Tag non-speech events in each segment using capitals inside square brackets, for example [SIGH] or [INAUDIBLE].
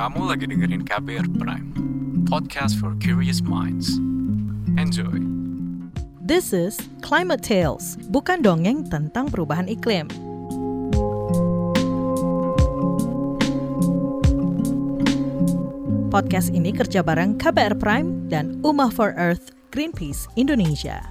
Kamu lagi dengerin KBR Prime, podcast for curious minds. Enjoy. This is Climate Tales, bukan dongeng tentang perubahan iklim. Podcast ini kerja bareng KBR Prime dan Umah for Earth Greenpeace Indonesia.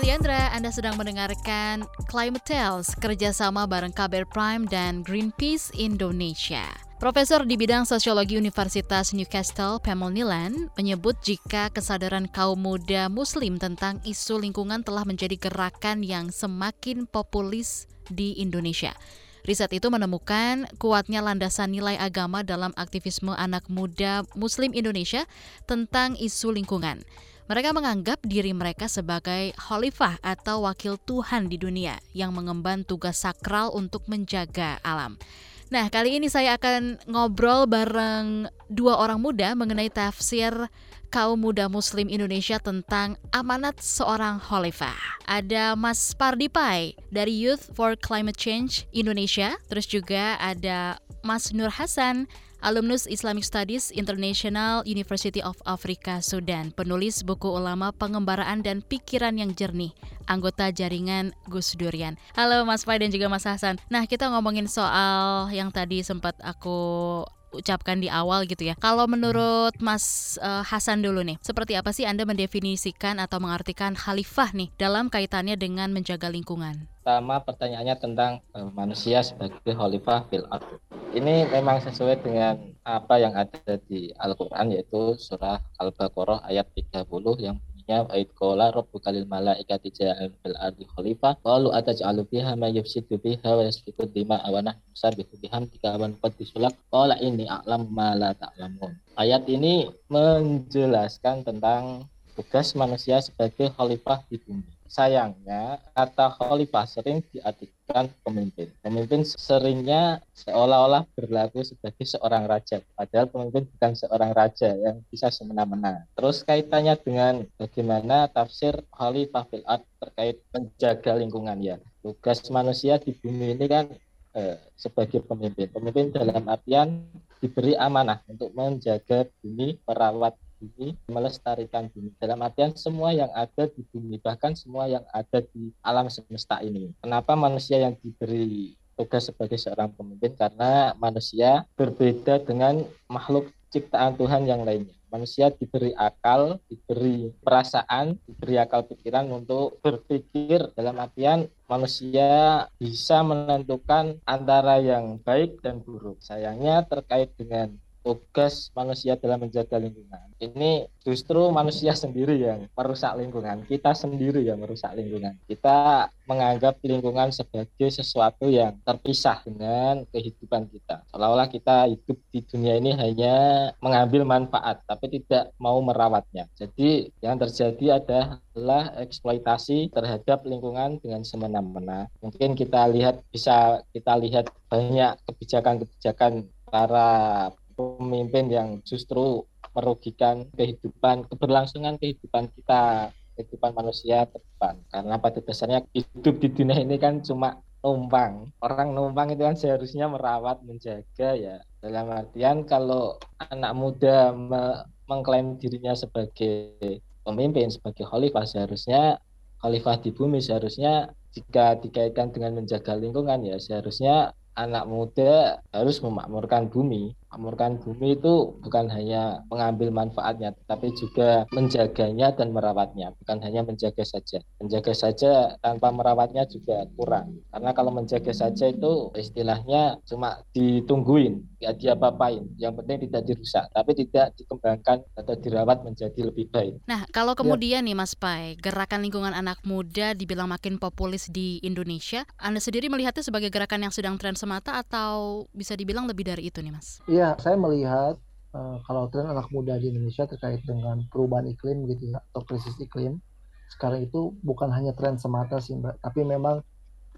Saya Anda sedang mendengarkan Climate Tales kerjasama bareng KBR Prime dan Greenpeace Indonesia. Profesor di bidang sosiologi Universitas Newcastle, Pamela Nilan, menyebut jika kesadaran kaum muda muslim tentang isu lingkungan telah menjadi gerakan yang semakin populis di Indonesia. Riset itu menemukan kuatnya landasan nilai agama dalam aktivisme anak muda muslim Indonesia tentang isu lingkungan. Mereka menganggap diri mereka sebagai khalifah atau wakil Tuhan di dunia yang mengemban tugas sakral untuk menjaga alam. Nah, kali ini saya akan ngobrol bareng dua orang muda mengenai tafsir kaum muda muslim Indonesia tentang amanat seorang khalifah. Ada Mas Pardi Pai dari Youth for Climate Change Indonesia, terus juga ada Mas Nur Hasan alumnus Islamic Studies International University of Africa Sudan, penulis buku ulama pengembaraan dan pikiran yang jernih, anggota jaringan Gus Durian. Halo Mas Pai dan juga Mas Hasan. Nah, kita ngomongin soal yang tadi sempat aku ucapkan di awal gitu ya. Kalau menurut Mas uh, Hasan dulu nih, seperti apa sih Anda mendefinisikan atau mengartikan khalifah nih dalam kaitannya dengan menjaga lingkungan? Pertama pertanyaannya tentang uh, manusia sebagai khalifah fil ard. Ini memang sesuai dengan apa yang ada di Al-Qur'an yaitu surah Al-Baqarah ayat 30 yang bunyinya wa id qala rabbuka lil malaikati ja'al fil ardi khalifah qalu ataj'alu fiha ma yufsidu fiha wa yasfiku dima'a wa nahnu nusabbihu bihamdika wa nuqaddisu lak qala inni a'lamu ma la ta'lamun. Ayat ini menjelaskan tentang tugas manusia sebagai khalifah di bumi. Sayangnya, kata khalifah sering diartikan pemimpin. Pemimpin seringnya seolah-olah berlaku sebagai seorang raja, padahal pemimpin bukan seorang raja yang bisa semena-mena. Terus kaitannya dengan bagaimana tafsir khalifah fil terkait menjaga lingkungan ya. Tugas manusia di bumi ini kan eh, sebagai pemimpin. Pemimpin dalam artian diberi amanah untuk menjaga bumi, merawat bumi, melestarikan bumi. Dalam artian semua yang ada di bumi, bahkan semua yang ada di alam semesta ini. Kenapa manusia yang diberi tugas sebagai seorang pemimpin? Karena manusia berbeda dengan makhluk ciptaan Tuhan yang lainnya. Manusia diberi akal, diberi perasaan, diberi akal pikiran untuk berpikir dalam artian manusia bisa menentukan antara yang baik dan buruk. Sayangnya terkait dengan tugas manusia dalam menjaga lingkungan. Ini justru manusia sendiri yang merusak lingkungan. Kita sendiri yang merusak lingkungan. Kita menganggap lingkungan sebagai sesuatu yang terpisah dengan kehidupan kita. Seolah-olah kita hidup di dunia ini hanya mengambil manfaat, tapi tidak mau merawatnya. Jadi yang terjadi adalah eksploitasi terhadap lingkungan dengan semena-mena. Mungkin kita lihat bisa kita lihat banyak kebijakan-kebijakan para pemimpin yang justru merugikan kehidupan keberlangsungan kehidupan kita kehidupan manusia ke depan. Karena pada dasarnya hidup di dunia ini kan cuma numpang. Orang numpang itu kan seharusnya merawat menjaga ya. Dalam artian kalau anak muda me mengklaim dirinya sebagai pemimpin sebagai khalifah seharusnya khalifah di bumi seharusnya jika dikaitkan dengan menjaga lingkungan ya seharusnya anak muda harus memakmurkan bumi. Memakmurkan bumi itu bukan hanya mengambil manfaatnya, tetapi juga menjaganya dan merawatnya. Bukan hanya menjaga saja. Menjaga saja tanpa merawatnya juga kurang. Karena kalau menjaga saja itu istilahnya cuma ditungguin, nggak diapa-apain. Yang penting tidak dirusak, tapi tidak dikembangkan atau dirawat menjadi lebih baik. Nah, kalau kemudian ya. nih Mas Pai, gerakan lingkungan anak muda dibilang makin populis di Indonesia, Anda sendiri melihatnya sebagai gerakan yang sedang tren semata atau bisa dibilang lebih dari itu nih Mas? Iya, saya melihat uh, kalau tren anak muda di Indonesia terkait dengan perubahan iklim gitu ya atau krisis iklim sekarang itu bukan hanya tren semata sih Mbak, tapi memang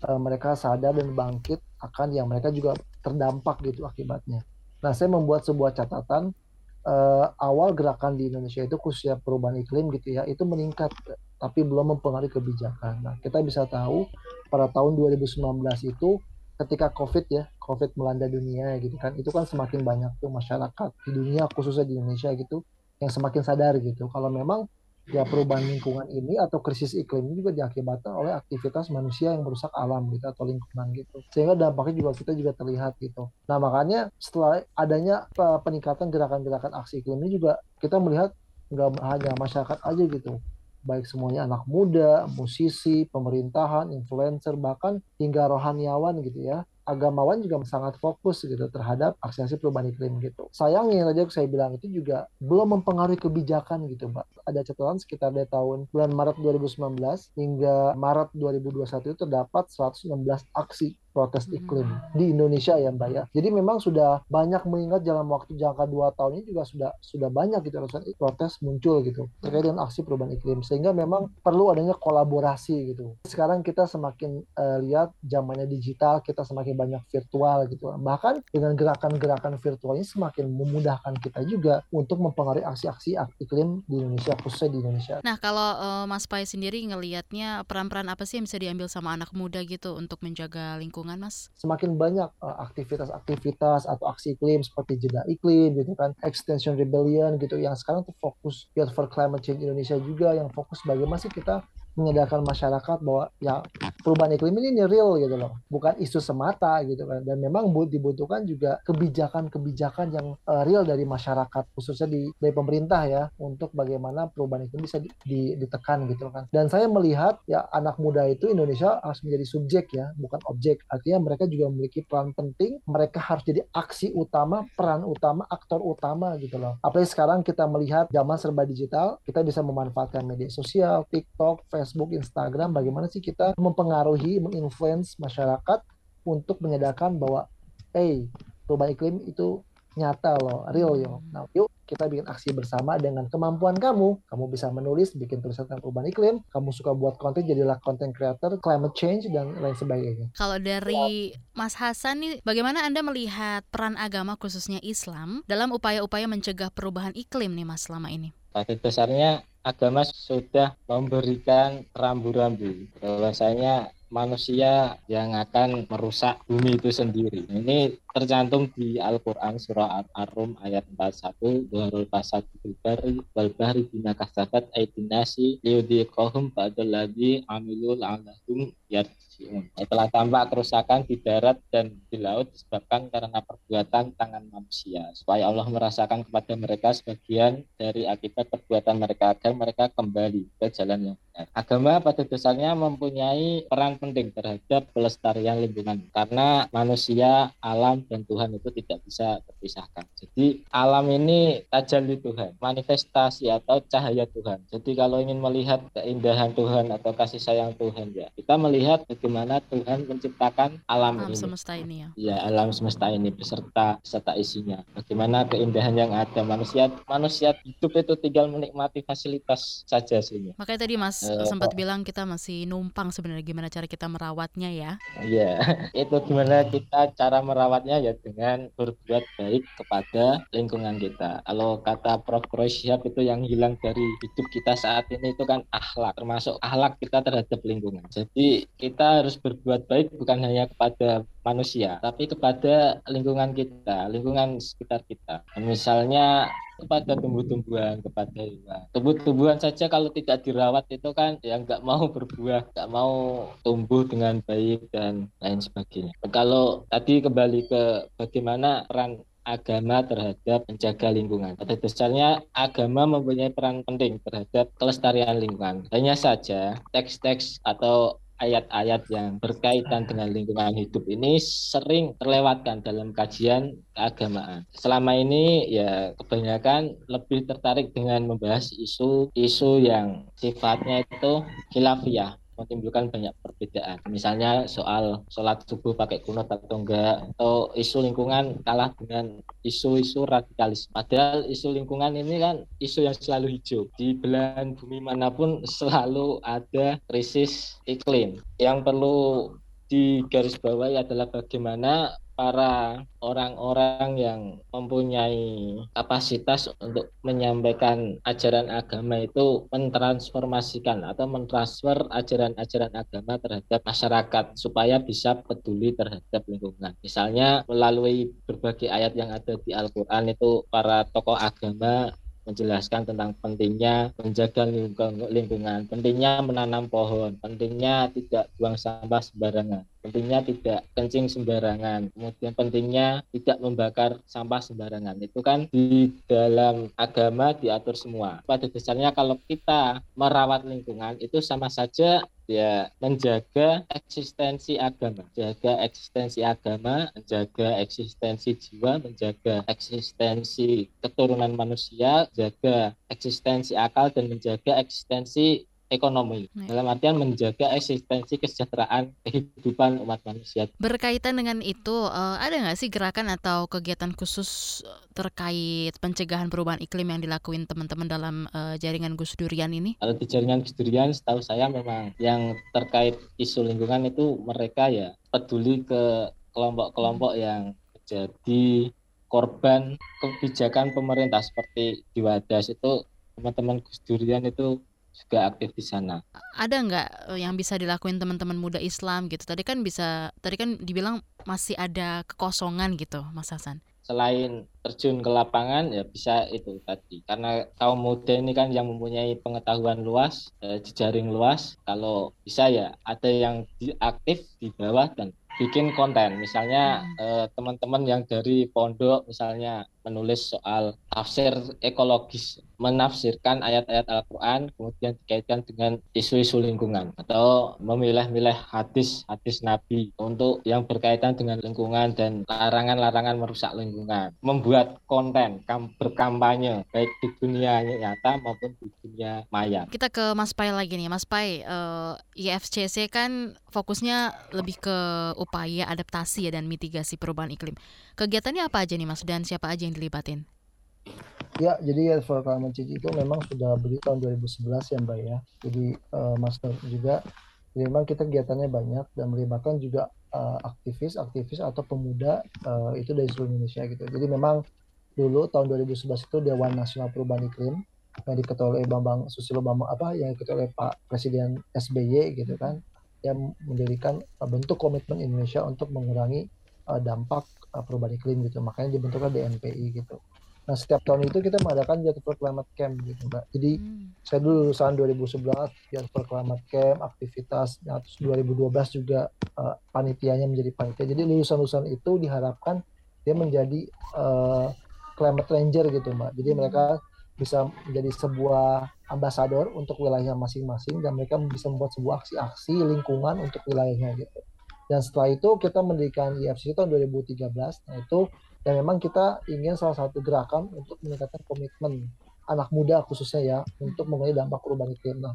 uh, mereka sadar dan bangkit akan yang mereka juga terdampak gitu akibatnya. Nah, saya membuat sebuah catatan uh, awal gerakan di Indonesia itu khususnya perubahan iklim gitu ya itu meningkat tapi belum mempengaruhi kebijakan. Nah, kita bisa tahu pada tahun 2019 itu ketika COVID ya, COVID melanda dunia gitu kan, itu kan semakin banyak tuh masyarakat di dunia khususnya di Indonesia gitu yang semakin sadar gitu. Kalau memang ya perubahan lingkungan ini atau krisis iklim ini juga diakibatkan oleh aktivitas manusia yang merusak alam gitu atau lingkungan gitu. Sehingga dampaknya juga kita juga terlihat gitu. Nah makanya setelah adanya peningkatan gerakan-gerakan aksi iklim ini juga kita melihat nggak hanya masyarakat aja gitu baik semuanya anak muda, musisi, pemerintahan, influencer, bahkan hingga rohaniawan gitu ya agamawan juga sangat fokus gitu terhadap aksi-aksi perubahan iklim gitu. Sayangnya tadi saya bilang itu juga belum mempengaruhi kebijakan gitu, Mbak. Ada catatan sekitar dari tahun bulan Maret 2019 hingga Maret 2021 itu terdapat 116 aksi protes hmm. iklim di Indonesia ya Mbak ya. Jadi memang sudah banyak mengingat dalam waktu jangka dua tahun ini juga sudah sudah banyak gitu protes muncul gitu terkait dengan aksi perubahan iklim sehingga memang perlu adanya kolaborasi gitu. Sekarang kita semakin uh, lihat zamannya digital kita semakin banyak virtual gitu. Bahkan dengan gerakan-gerakan virtual ini semakin memudahkan kita juga untuk mempengaruhi aksi-aksi iklim di Indonesia khususnya di Indonesia. Nah kalau uh, Mas Pai sendiri ngelihatnya peran-peran apa sih yang bisa diambil sama anak muda gitu untuk menjaga lingkungan lingkungan, Mas? Semakin banyak uh, aktivitas-aktivitas atau aksi iklim seperti jeda iklim gitu kan, Extension Rebellion gitu yang sekarang tuh fokus Youth for Climate Change Indonesia juga yang fokus bagaimana sih kita menyadarkan masyarakat bahwa ya perubahan iklim ini, ini real gitu loh, bukan isu semata gitu kan. Dan memang dibutuhkan juga kebijakan-kebijakan yang uh, real dari masyarakat, khususnya di dari pemerintah ya, untuk bagaimana perubahan iklim bisa di, di, ditekan gitu kan. Dan saya melihat ya anak muda itu Indonesia harus menjadi subjek ya, bukan objek. Artinya mereka juga memiliki peran penting, mereka harus jadi aksi utama, peran utama, aktor utama gitu loh. Apalagi sekarang kita melihat zaman serba digital, kita bisa memanfaatkan media sosial, TikTok, Facebook, Facebook, Instagram, bagaimana sih kita mempengaruhi, menginfluence masyarakat untuk menyadarkan bahwa, hey, perubahan iklim itu nyata loh, real yo. Nah, yuk kita bikin aksi bersama dengan kemampuan kamu. Kamu bisa menulis, bikin tulisan tentang perubahan iklim. Kamu suka buat konten, jadilah content creator, climate change, dan lain sebagainya. Kalau dari Mas Hasan nih, bagaimana Anda melihat peran agama khususnya Islam dalam upaya-upaya mencegah perubahan iklim nih Mas selama ini? Pada dasarnya agama sudah memberikan rambu-rambu bahwasanya manusia yang akan merusak bumi itu sendiri. Ini tercantum di Al-Quran surah Ar-Rum ayat 41 Duharul pasad wal bahri bina kasabat aitinasi liudhiqahum ba'dal ladhi amilul alahum yarji'un. Telah tampak kerusakan di darat dan di laut disebabkan karena perbuatan tangan manusia. Supaya Allah merasakan kepada mereka sebagian dari akibat perbuatan mereka agar mereka kembali ke jalan yang benar. Agama pada dasarnya mempunyai peran penting terhadap pelestarian lingkungan karena manusia, alam, dan Tuhan itu tidak bisa terpisahkan. Jadi alam ini tajalli Tuhan, manifestasi atau cahaya Tuhan. Jadi kalau ingin melihat keindahan Tuhan atau kasih sayang Tuhan ya, kita melihat bagaimana Tuhan menciptakan alam, alam ini. semesta ini ya. Ya, alam semesta ini beserta beserta isinya. Bagaimana keindahan yang ada manusia manusia hidup itu tinggal menikmati fasilitas saja sih. Makanya tadi Mas uh, sempat bilang kita masih numpang sebenarnya gimana cara kita merawatnya ya. Iya, [LAUGHS] itu gimana kita cara merawatnya ya dengan berbuat baik kepada lingkungan kita. Kalau kata Prof. Kroisyap itu yang hilang dari hidup kita saat ini itu kan akhlak, termasuk akhlak kita terhadap lingkungan. Jadi kita harus berbuat baik bukan hanya kepada manusia, tapi kepada lingkungan kita, lingkungan sekitar kita. Misalnya kepada tumbuh-tumbuhan, kepada hewan. Tumbuh-tumbuhan saja kalau tidak dirawat itu kan ya nggak mau berbuah, nggak mau tumbuh dengan baik dan lain sebagainya. Kalau tadi kembali ke bagaimana peran agama terhadap menjaga lingkungan. Pada dasarnya agama mempunyai peran penting terhadap kelestarian lingkungan. Hanya saja teks-teks atau ayat-ayat yang berkaitan dengan lingkungan hidup ini sering terlewatkan dalam kajian keagamaan. Selama ini ya kebanyakan lebih tertarik dengan membahas isu-isu yang sifatnya itu khilafiyah menimbulkan banyak perbedaan. Misalnya soal sholat subuh pakai kunut atau enggak, atau isu lingkungan kalah dengan isu-isu radikalisme. Padahal isu lingkungan ini kan isu yang selalu hijau. Di belahan bumi mana pun selalu ada krisis iklim. Yang perlu di garis bawah adalah bagaimana para orang-orang yang mempunyai kapasitas untuk menyampaikan ajaran agama itu mentransformasikan atau mentransfer ajaran-ajaran agama terhadap masyarakat supaya bisa peduli terhadap lingkungan. Misalnya melalui berbagai ayat yang ada di Al-Qur'an itu para tokoh agama menjelaskan tentang pentingnya menjaga lingkungan, pentingnya menanam pohon, pentingnya tidak buang sampah sembarangan pentingnya tidak kencing sembarangan kemudian pentingnya tidak membakar sampah sembarangan. Itu kan di dalam agama diatur semua. Pada dasarnya kalau kita merawat lingkungan itu sama saja ya menjaga eksistensi agama, jaga eksistensi agama, menjaga eksistensi jiwa, menjaga eksistensi keturunan manusia, jaga eksistensi akal dan menjaga eksistensi ekonomi Nih. dalam artian menjaga eksistensi kesejahteraan kehidupan umat manusia. Berkaitan dengan itu, uh, ada nggak sih gerakan atau kegiatan khusus terkait pencegahan perubahan iklim yang dilakuin teman-teman dalam uh, jaringan Gus Durian ini? Kalau di jaringan Gus Durian, setahu saya memang yang terkait isu lingkungan itu mereka ya peduli ke kelompok-kelompok yang menjadi korban kebijakan pemerintah seperti di Wadas itu teman-teman Gus Durian itu juga aktif di sana. Ada nggak eh, yang bisa dilakuin teman-teman muda Islam gitu? Tadi kan bisa, tadi kan dibilang masih ada kekosongan gitu, Mas Hasan. Selain terjun ke lapangan ya bisa itu tadi karena kaum muda ini kan yang mempunyai pengetahuan luas, eh, jejaring luas. Kalau bisa ya ada yang di, aktif di bawah dan bikin konten misalnya hmm. eh, teman-teman yang dari pondok misalnya menulis soal tafsir ekologis menafsirkan ayat-ayat Al-Quran kemudian dikaitkan dengan isu-isu lingkungan atau memilah-milah hadis-hadis Nabi untuk yang berkaitan dengan lingkungan dan larangan-larangan merusak lingkungan. Membuat konten berkampanye baik di dunia nyata maupun di dunia maya. Kita ke Mas Pai lagi nih. Mas Pai uh, eh, IFCC kan fokusnya lebih ke upaya adaptasi ya dan mitigasi perubahan iklim. Kegiatannya apa aja nih Mas? Dan siapa aja yang dilibatin Ya, jadi for Climate Change itu memang sudah berdiri tahun 2011 ya Mbak ya. Jadi uh, Master juga, jadi memang kita kegiatannya banyak dan melibatkan juga uh, aktivis, aktivis atau pemuda uh, itu dari seluruh Indonesia gitu. Jadi memang dulu tahun 2011 itu Dewan Nasional Perubahan Iklim yang diketuai oleh Bambang Susilo Bambang apa yang diketuai oleh Pak Presiden SBY gitu kan yang mendirikan uh, bentuk komitmen Indonesia untuk mengurangi uh, dampak uh, perubahan iklim gitu. Makanya dibentuklah DNPI gitu. Nah, setiap tahun itu kita mengadakan Jatuh Climate Camp gitu, Mbak. Jadi, hmm. saya dulu lulusan 2011 Jatuh Climate Camp, aktivitas, nah, terus 2012 juga uh, panitianya menjadi panitia. Jadi, lulusan-lulusan itu diharapkan dia menjadi uh, climate ranger gitu, Mbak. Jadi, hmm. mereka bisa menjadi sebuah ambasador untuk wilayah masing-masing dan mereka bisa membuat sebuah aksi-aksi lingkungan untuk wilayahnya gitu. Dan setelah itu kita mendirikan IFC tahun 2013. Nah, itu dan memang kita ingin salah satu gerakan untuk meningkatkan komitmen anak muda khususnya ya untuk mengenai dampak perubahan iklim. Nah,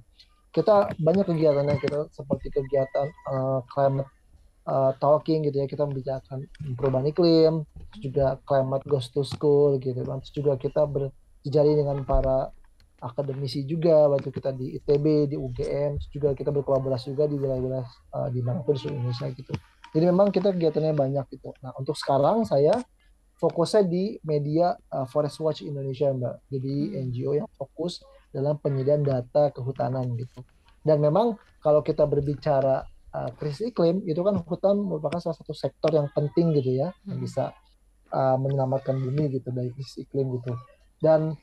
kita banyak kegiatan yang kita seperti kegiatan uh, climate uh, talking gitu ya kita membicarakan perubahan iklim, juga climate goes to school gitu kan. Terus juga kita berjejaring dengan para akademisi juga waktu kita di ITB, di UGM, juga kita berkolaborasi juga di wilayah-wilayah uh, di mana pun di Indonesia gitu. Jadi memang kita kegiatannya banyak gitu. Nah untuk sekarang saya fokusnya di media uh, Forest Watch Indonesia Mbak. Jadi hmm. NGO yang fokus dalam penyediaan data kehutanan gitu. Dan memang kalau kita berbicara uh, krisis iklim itu kan hutan merupakan salah satu sektor yang penting gitu ya hmm. yang bisa uh, menyelamatkan bumi gitu dari krisis iklim gitu. Dan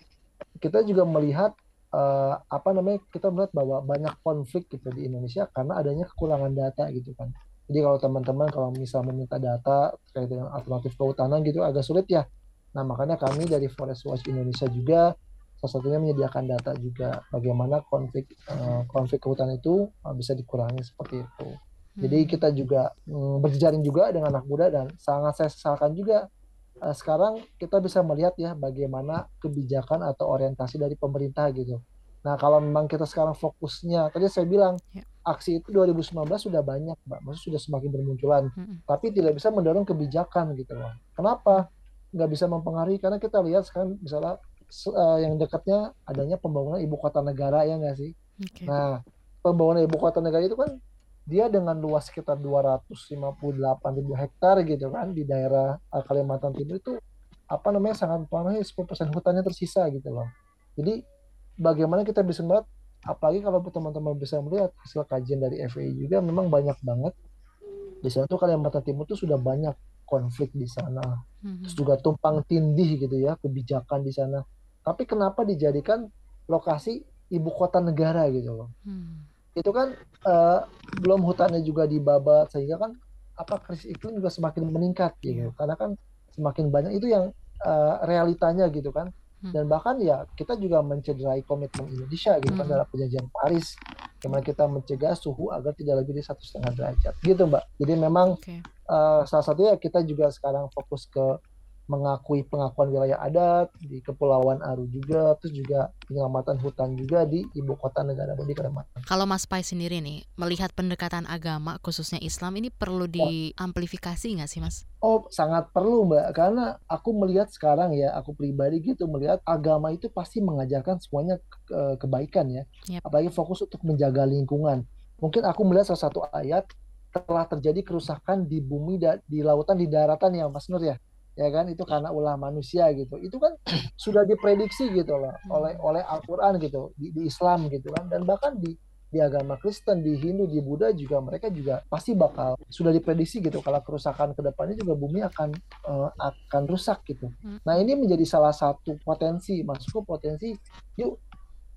kita juga melihat uh, apa namanya kita melihat bahwa banyak konflik gitu di Indonesia karena adanya kekurangan data gitu kan. Jadi kalau teman-teman kalau misal meminta data terkait dengan alternatif kehutanan gitu agak sulit ya. Nah makanya kami dari Forest Watch Indonesia juga salah satunya menyediakan data juga bagaimana konflik uh, konflik kehutanan itu uh, bisa dikurangi seperti itu. Jadi hmm. kita juga um, berjejaring juga dengan anak muda dan sangat saya sesalkan juga sekarang kita bisa melihat ya bagaimana kebijakan atau orientasi dari pemerintah gitu. Nah kalau memang kita sekarang fokusnya, tadi saya bilang yeah aksi itu 2019 sudah banyak, Mbak. Maksudnya sudah semakin bermunculan. Hmm. Tapi tidak bisa mendorong kebijakan gitu loh. Kenapa? Nggak bisa mempengaruhi karena kita lihat sekarang misalnya uh, yang dekatnya adanya pembangunan ibu kota negara ya nggak sih? Okay. Nah, pembangunan ibu kota negara itu kan dia dengan luas sekitar 258 ribu hektar gitu kan di daerah uh, Kalimantan Timur itu apa namanya sangat mempengaruhi 10% hutannya tersisa gitu loh. Jadi bagaimana kita bisa melihat apalagi kalau teman-teman bisa melihat hasil kajian dari FAI juga memang banyak banget di sana tuh Kalimantan Timur tuh sudah banyak konflik di sana. Mm-hmm. Terus juga tumpang tindih gitu ya kebijakan di sana. Tapi kenapa dijadikan lokasi ibu kota negara gitu loh? Hmm itu kan uh, belum hutannya juga dibabat sehingga kan apa krisis iklim juga semakin meningkat gitu iya. karena kan semakin banyak itu yang uh, realitanya gitu kan hmm. dan bahkan ya kita juga mencederai komitmen Indonesia gitu kan hmm. dalam perjanjian Paris gimana kita mencegah suhu agar tidak lebih dari satu setengah derajat gitu mbak jadi memang okay. uh, salah satunya kita juga sekarang fokus ke mengakui pengakuan wilayah adat di Kepulauan Aru juga, terus juga penyelamatan hutan juga di ibu kota negara di Kalimantan. Kalau Mas Pai sendiri nih melihat pendekatan agama khususnya Islam ini perlu diamplifikasi nggak sih Mas? Oh sangat perlu Mbak, karena aku melihat sekarang ya, aku pribadi gitu melihat agama itu pasti mengajarkan semuanya ke kebaikan ya, yep. apalagi fokus untuk menjaga lingkungan. Mungkin aku melihat salah satu ayat telah terjadi kerusakan di bumi, di lautan, di daratan ya Mas Nur ya ya kan? Itu karena ulah manusia gitu. Itu kan [CLEARS THROAT] sudah diprediksi gitu loh oleh oleh Al-Qur'an gitu di, di Islam gitu kan. Dan bahkan di di agama Kristen, di Hindu, di Buddha juga mereka juga pasti bakal sudah diprediksi gitu kalau kerusakan ke depannya juga bumi akan uh, akan rusak gitu. Hmm. Nah ini menjadi salah satu potensi masuk potensi yuk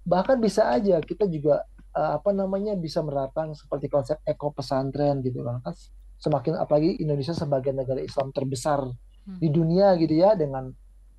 bahkan bisa aja kita juga uh, apa namanya bisa menerapkan seperti konsep eko pesantren gitu kan semakin apalagi Indonesia sebagai negara Islam terbesar Hmm. di dunia gitu ya dengan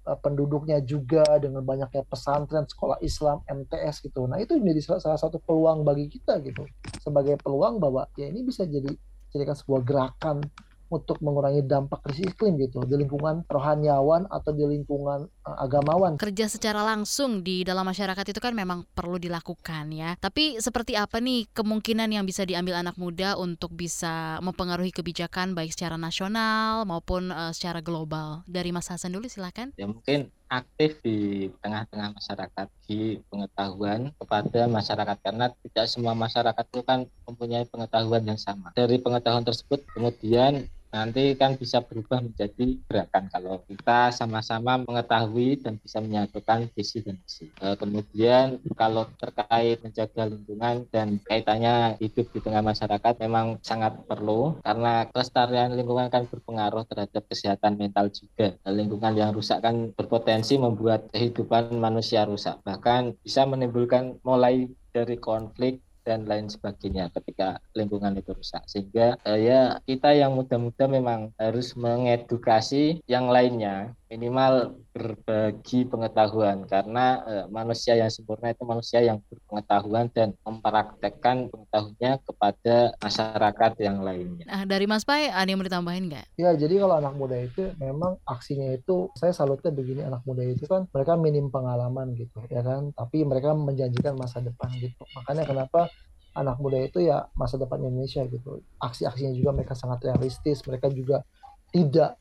uh, penduduknya juga dengan banyaknya pesantren sekolah Islam MTS gitu nah itu menjadi salah, salah satu peluang bagi kita gitu sebagai peluang bahwa ya ini bisa jadi jadikan sebuah gerakan untuk mengurangi dampak krisis iklim gitu di lingkungan rohaniawan atau di lingkungan uh, agamawan. Kerja secara langsung di dalam masyarakat itu kan memang perlu dilakukan ya. Tapi seperti apa nih kemungkinan yang bisa diambil anak muda untuk bisa mempengaruhi kebijakan baik secara nasional maupun uh, secara global? Dari Mas Hasan dulu silakan. Ya mungkin aktif di tengah-tengah masyarakat di pengetahuan kepada masyarakat karena tidak semua masyarakat itu kan mempunyai pengetahuan yang sama. Dari pengetahuan tersebut kemudian nanti kan bisa berubah menjadi gerakan kalau kita sama-sama mengetahui dan bisa menyatukan visi dan misi. E, kemudian kalau terkait menjaga lingkungan dan kaitannya hidup di tengah masyarakat memang sangat perlu karena kelestarian lingkungan kan berpengaruh terhadap kesehatan mental juga. E, lingkungan yang rusak kan berpotensi membuat kehidupan manusia rusak bahkan bisa menimbulkan mulai dari konflik dan lain sebagainya ketika lingkungan itu rusak. Sehingga uh, ya kita yang muda-muda memang harus mengedukasi yang lainnya minimal berbagi pengetahuan karena uh, manusia yang sempurna itu manusia yang berpengetahuan dan mempraktekkan pengetahuannya kepada masyarakat yang lainnya. Nah, dari Mas Pai ada yang mau ditambahin nggak? Ya, jadi kalau anak muda itu memang aksinya itu saya salutnya begini anak muda itu kan mereka minim pengalaman gitu ya kan, tapi mereka menjanjikan masa depan gitu. Makanya kenapa anak muda itu ya masa depan Indonesia gitu. Aksi-aksinya juga mereka sangat realistis, mereka juga tidak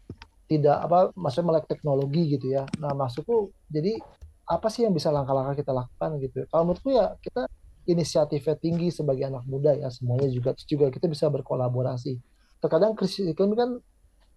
tidak apa maksudnya melek teknologi gitu ya. Nah maksudku jadi apa sih yang bisa langkah-langkah kita lakukan gitu. Kalau menurutku ya kita inisiatifnya tinggi sebagai anak muda ya semuanya juga juga kita bisa berkolaborasi. Terkadang krisis iklim kan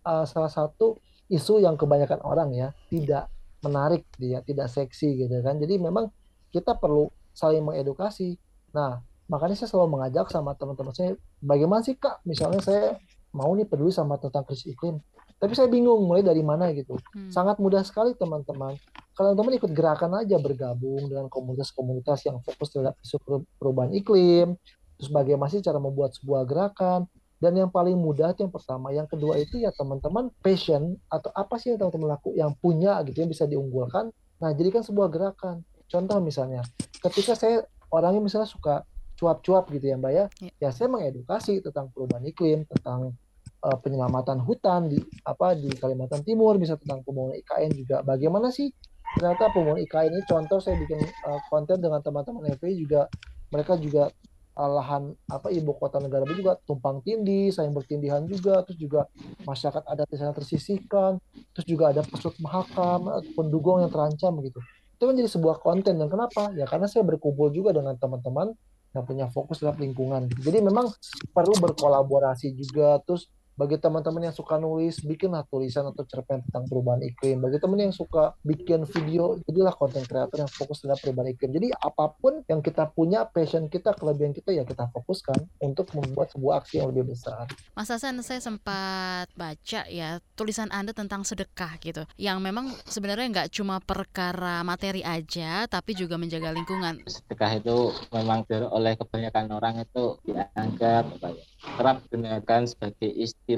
uh, salah satu isu yang kebanyakan orang ya tidak menarik dia tidak seksi gitu kan. Jadi memang kita perlu saling mengedukasi. Nah makanya saya selalu mengajak sama teman-teman saya bagaimana sih kak misalnya saya mau nih peduli sama tentang krisis iklim tapi saya bingung mulai dari mana gitu. Hmm. Sangat mudah sekali teman-teman. Kalau teman-teman ikut gerakan aja bergabung dengan komunitas-komunitas yang fokus terhadap isu perubahan iklim, terus bagaimana sih cara membuat sebuah gerakan, dan yang paling mudah itu yang pertama, yang kedua itu ya teman-teman passion atau apa sih yang teman-teman laku yang punya gitu yang bisa diunggulkan. Nah, jadikan sebuah gerakan. Contoh misalnya, ketika saya orangnya misalnya suka cuap-cuap gitu ya Mbak ya, ya, ya saya mengedukasi tentang perubahan iklim, tentang uh, penyelamatan hutan di apa di Kalimantan Timur bisa tentang pembangunan IKN juga bagaimana sih ternyata pembangunan IKN ini contoh saya bikin uh, konten dengan teman-teman FPI juga mereka juga uh, lahan apa ibu kota negara juga tumpang tindih, saling bertindihan juga, terus juga masyarakat adat di sana tersisihkan, terus juga ada pesut mahakam, pendugong yang terancam begitu. Itu menjadi sebuah konten dan kenapa? Ya karena saya berkumpul juga dengan teman-teman yang punya fokus terhadap lingkungan. Jadi memang perlu berkolaborasi juga. Terus bagi teman-teman yang suka nulis, bikinlah tulisan atau cerpen tentang perubahan iklim. Bagi teman yang suka bikin video, jadilah konten kreator yang fokus terhadap perubahan iklim. Jadi apa pun yang kita punya, passion kita, kelebihan kita ya kita fokuskan untuk membuat sebuah aksi yang lebih besar. Mas Hasan, saya sempat baca ya tulisan Anda tentang sedekah gitu, yang memang sebenarnya nggak cuma perkara materi aja, tapi juga menjaga lingkungan. Sedekah itu memang oleh kebanyakan orang itu dianggap apa ya, kerap digunakan sebagai istilah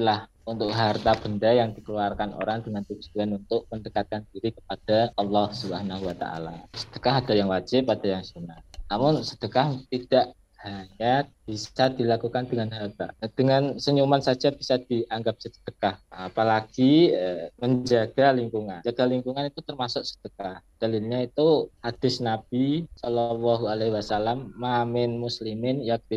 untuk harta benda yang dikeluarkan orang dengan tujuan untuk mendekatkan diri kepada Allah Subhanahu wa taala. Sedekah ada yang wajib, ada yang sunnah. Namun sedekah tidak hanya bisa dilakukan dengan harta. Dengan senyuman saja bisa dianggap sedekah. Apalagi eh, menjaga lingkungan. Jaga lingkungan itu termasuk sedekah. Dalilnya itu hadis Nabi Shallallahu Alaihi Wasallam, "Mamin muslimin yakbi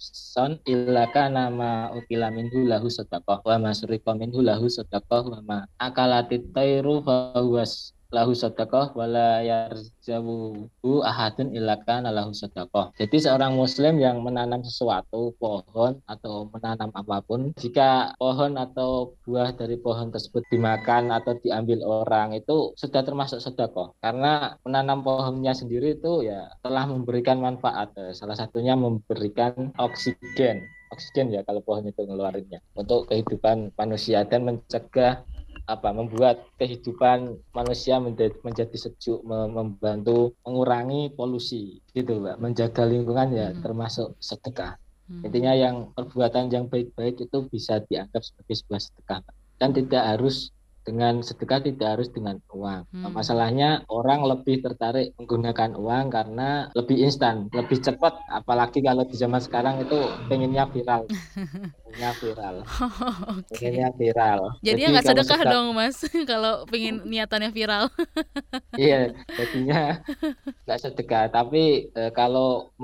son ilaka nama ukila minhu lahu sedekah wa masriqa minhu lahu sedekah wa ma akalatit fahuwas lahu sedekah wala yarjabu ahadun ilakan lahu sedekah. Jadi seorang muslim yang menanam sesuatu, pohon atau menanam apa pun, jika pohon atau buah dari pohon tersebut dimakan atau diambil orang itu sudah termasuk sedekah. Karena menanam pohonnya sendiri itu ya telah memberikan manfaat. Salah satunya memberikan oksigen oksigen ya kalau pohon itu ngeluarinnya untuk kehidupan manusia dan mencegah apa membuat kehidupan manusia menjadi, menjadi sejuk membantu mengurangi polusi gitu mbak menjaga lingkungan ya hmm. termasuk sedekah hmm. intinya yang perbuatan yang baik-baik itu bisa dianggap sebagai sebuah sedekah dan tidak harus dengan sedekah tidak harus dengan uang. Hmm. Masalahnya orang lebih tertarik menggunakan uang karena lebih instan, lebih cepat. Apalagi kalau di zaman sekarang itu pengennya viral, pengennya viral, [LAUGHS] oh, okay. pengennya viral. Jadi, nggak sedekah dong mas, [LAUGHS] kalau pengen niatannya viral. [LAUGHS] iya, jadinya nggak sedekah. Tapi e, kalau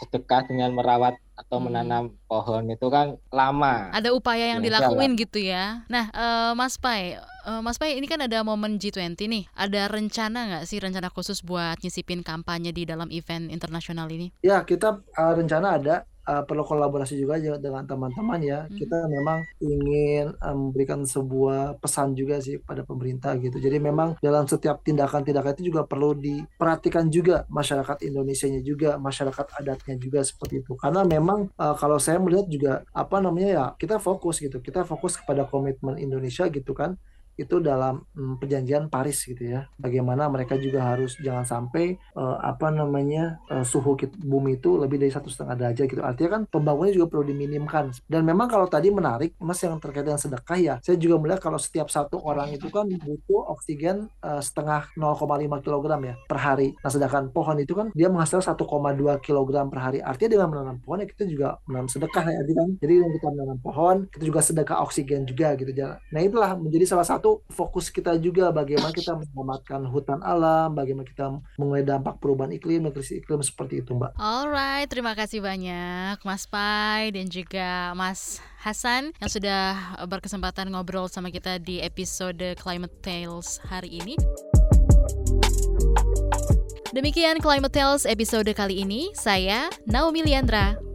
sedekah dengan merawat atau hmm. menanam pohon itu kan lama. Ada upaya yang ya, dilakuin gitu ya. Nah, uh, Mas Pai, uh, Mas Pai ini kan ada momen G20 nih. Ada rencana nggak sih rencana khusus buat nyisipin kampanye di dalam event internasional ini? Ya, kita uh, rencana ada uh, perlu kolaborasi juga dengan teman-teman ya. Hmm. Kita memang ingin memberikan sebuah pesan juga sih pada pemerintah gitu. Jadi memang dalam setiap tindakan-tindakan itu juga perlu diperhatikan juga masyarakat Indonesia-nya juga, masyarakat adatnya juga seperti itu. Karena memang uh, kalau saya melihat juga apa namanya ya, kita fokus gitu. Kita fokus kepada komitmen Indonesia gitu kan itu dalam hmm, perjanjian Paris gitu ya. Bagaimana mereka juga harus jangan sampai uh, apa namanya uh, suhu bumi itu lebih dari satu setengah derajat gitu. Artinya kan pembangunan juga perlu diminimkan. Dan memang kalau tadi menarik, mas yang terkait dengan sedekah ya, saya juga melihat kalau setiap satu orang itu kan butuh oksigen uh, setengah 0,5 kg ya per hari. Nah sedangkan pohon itu kan dia menghasilkan 1,2 kg per hari. Artinya dengan menanam pohon ya kita juga menanam sedekah ya, kan. Jadi dengan kita menanam pohon, kita juga sedekah oksigen juga gitu. Nah itulah menjadi salah satu satu fokus kita juga bagaimana kita menyelamatkan hutan alam, bagaimana kita mengurangi dampak perubahan iklim dan krisis iklim seperti itu, Mbak. Alright, terima kasih banyak Mas Pai dan juga Mas Hasan yang sudah berkesempatan ngobrol sama kita di episode Climate Tales hari ini. Demikian Climate Tales episode kali ini. Saya Naomi Liandra.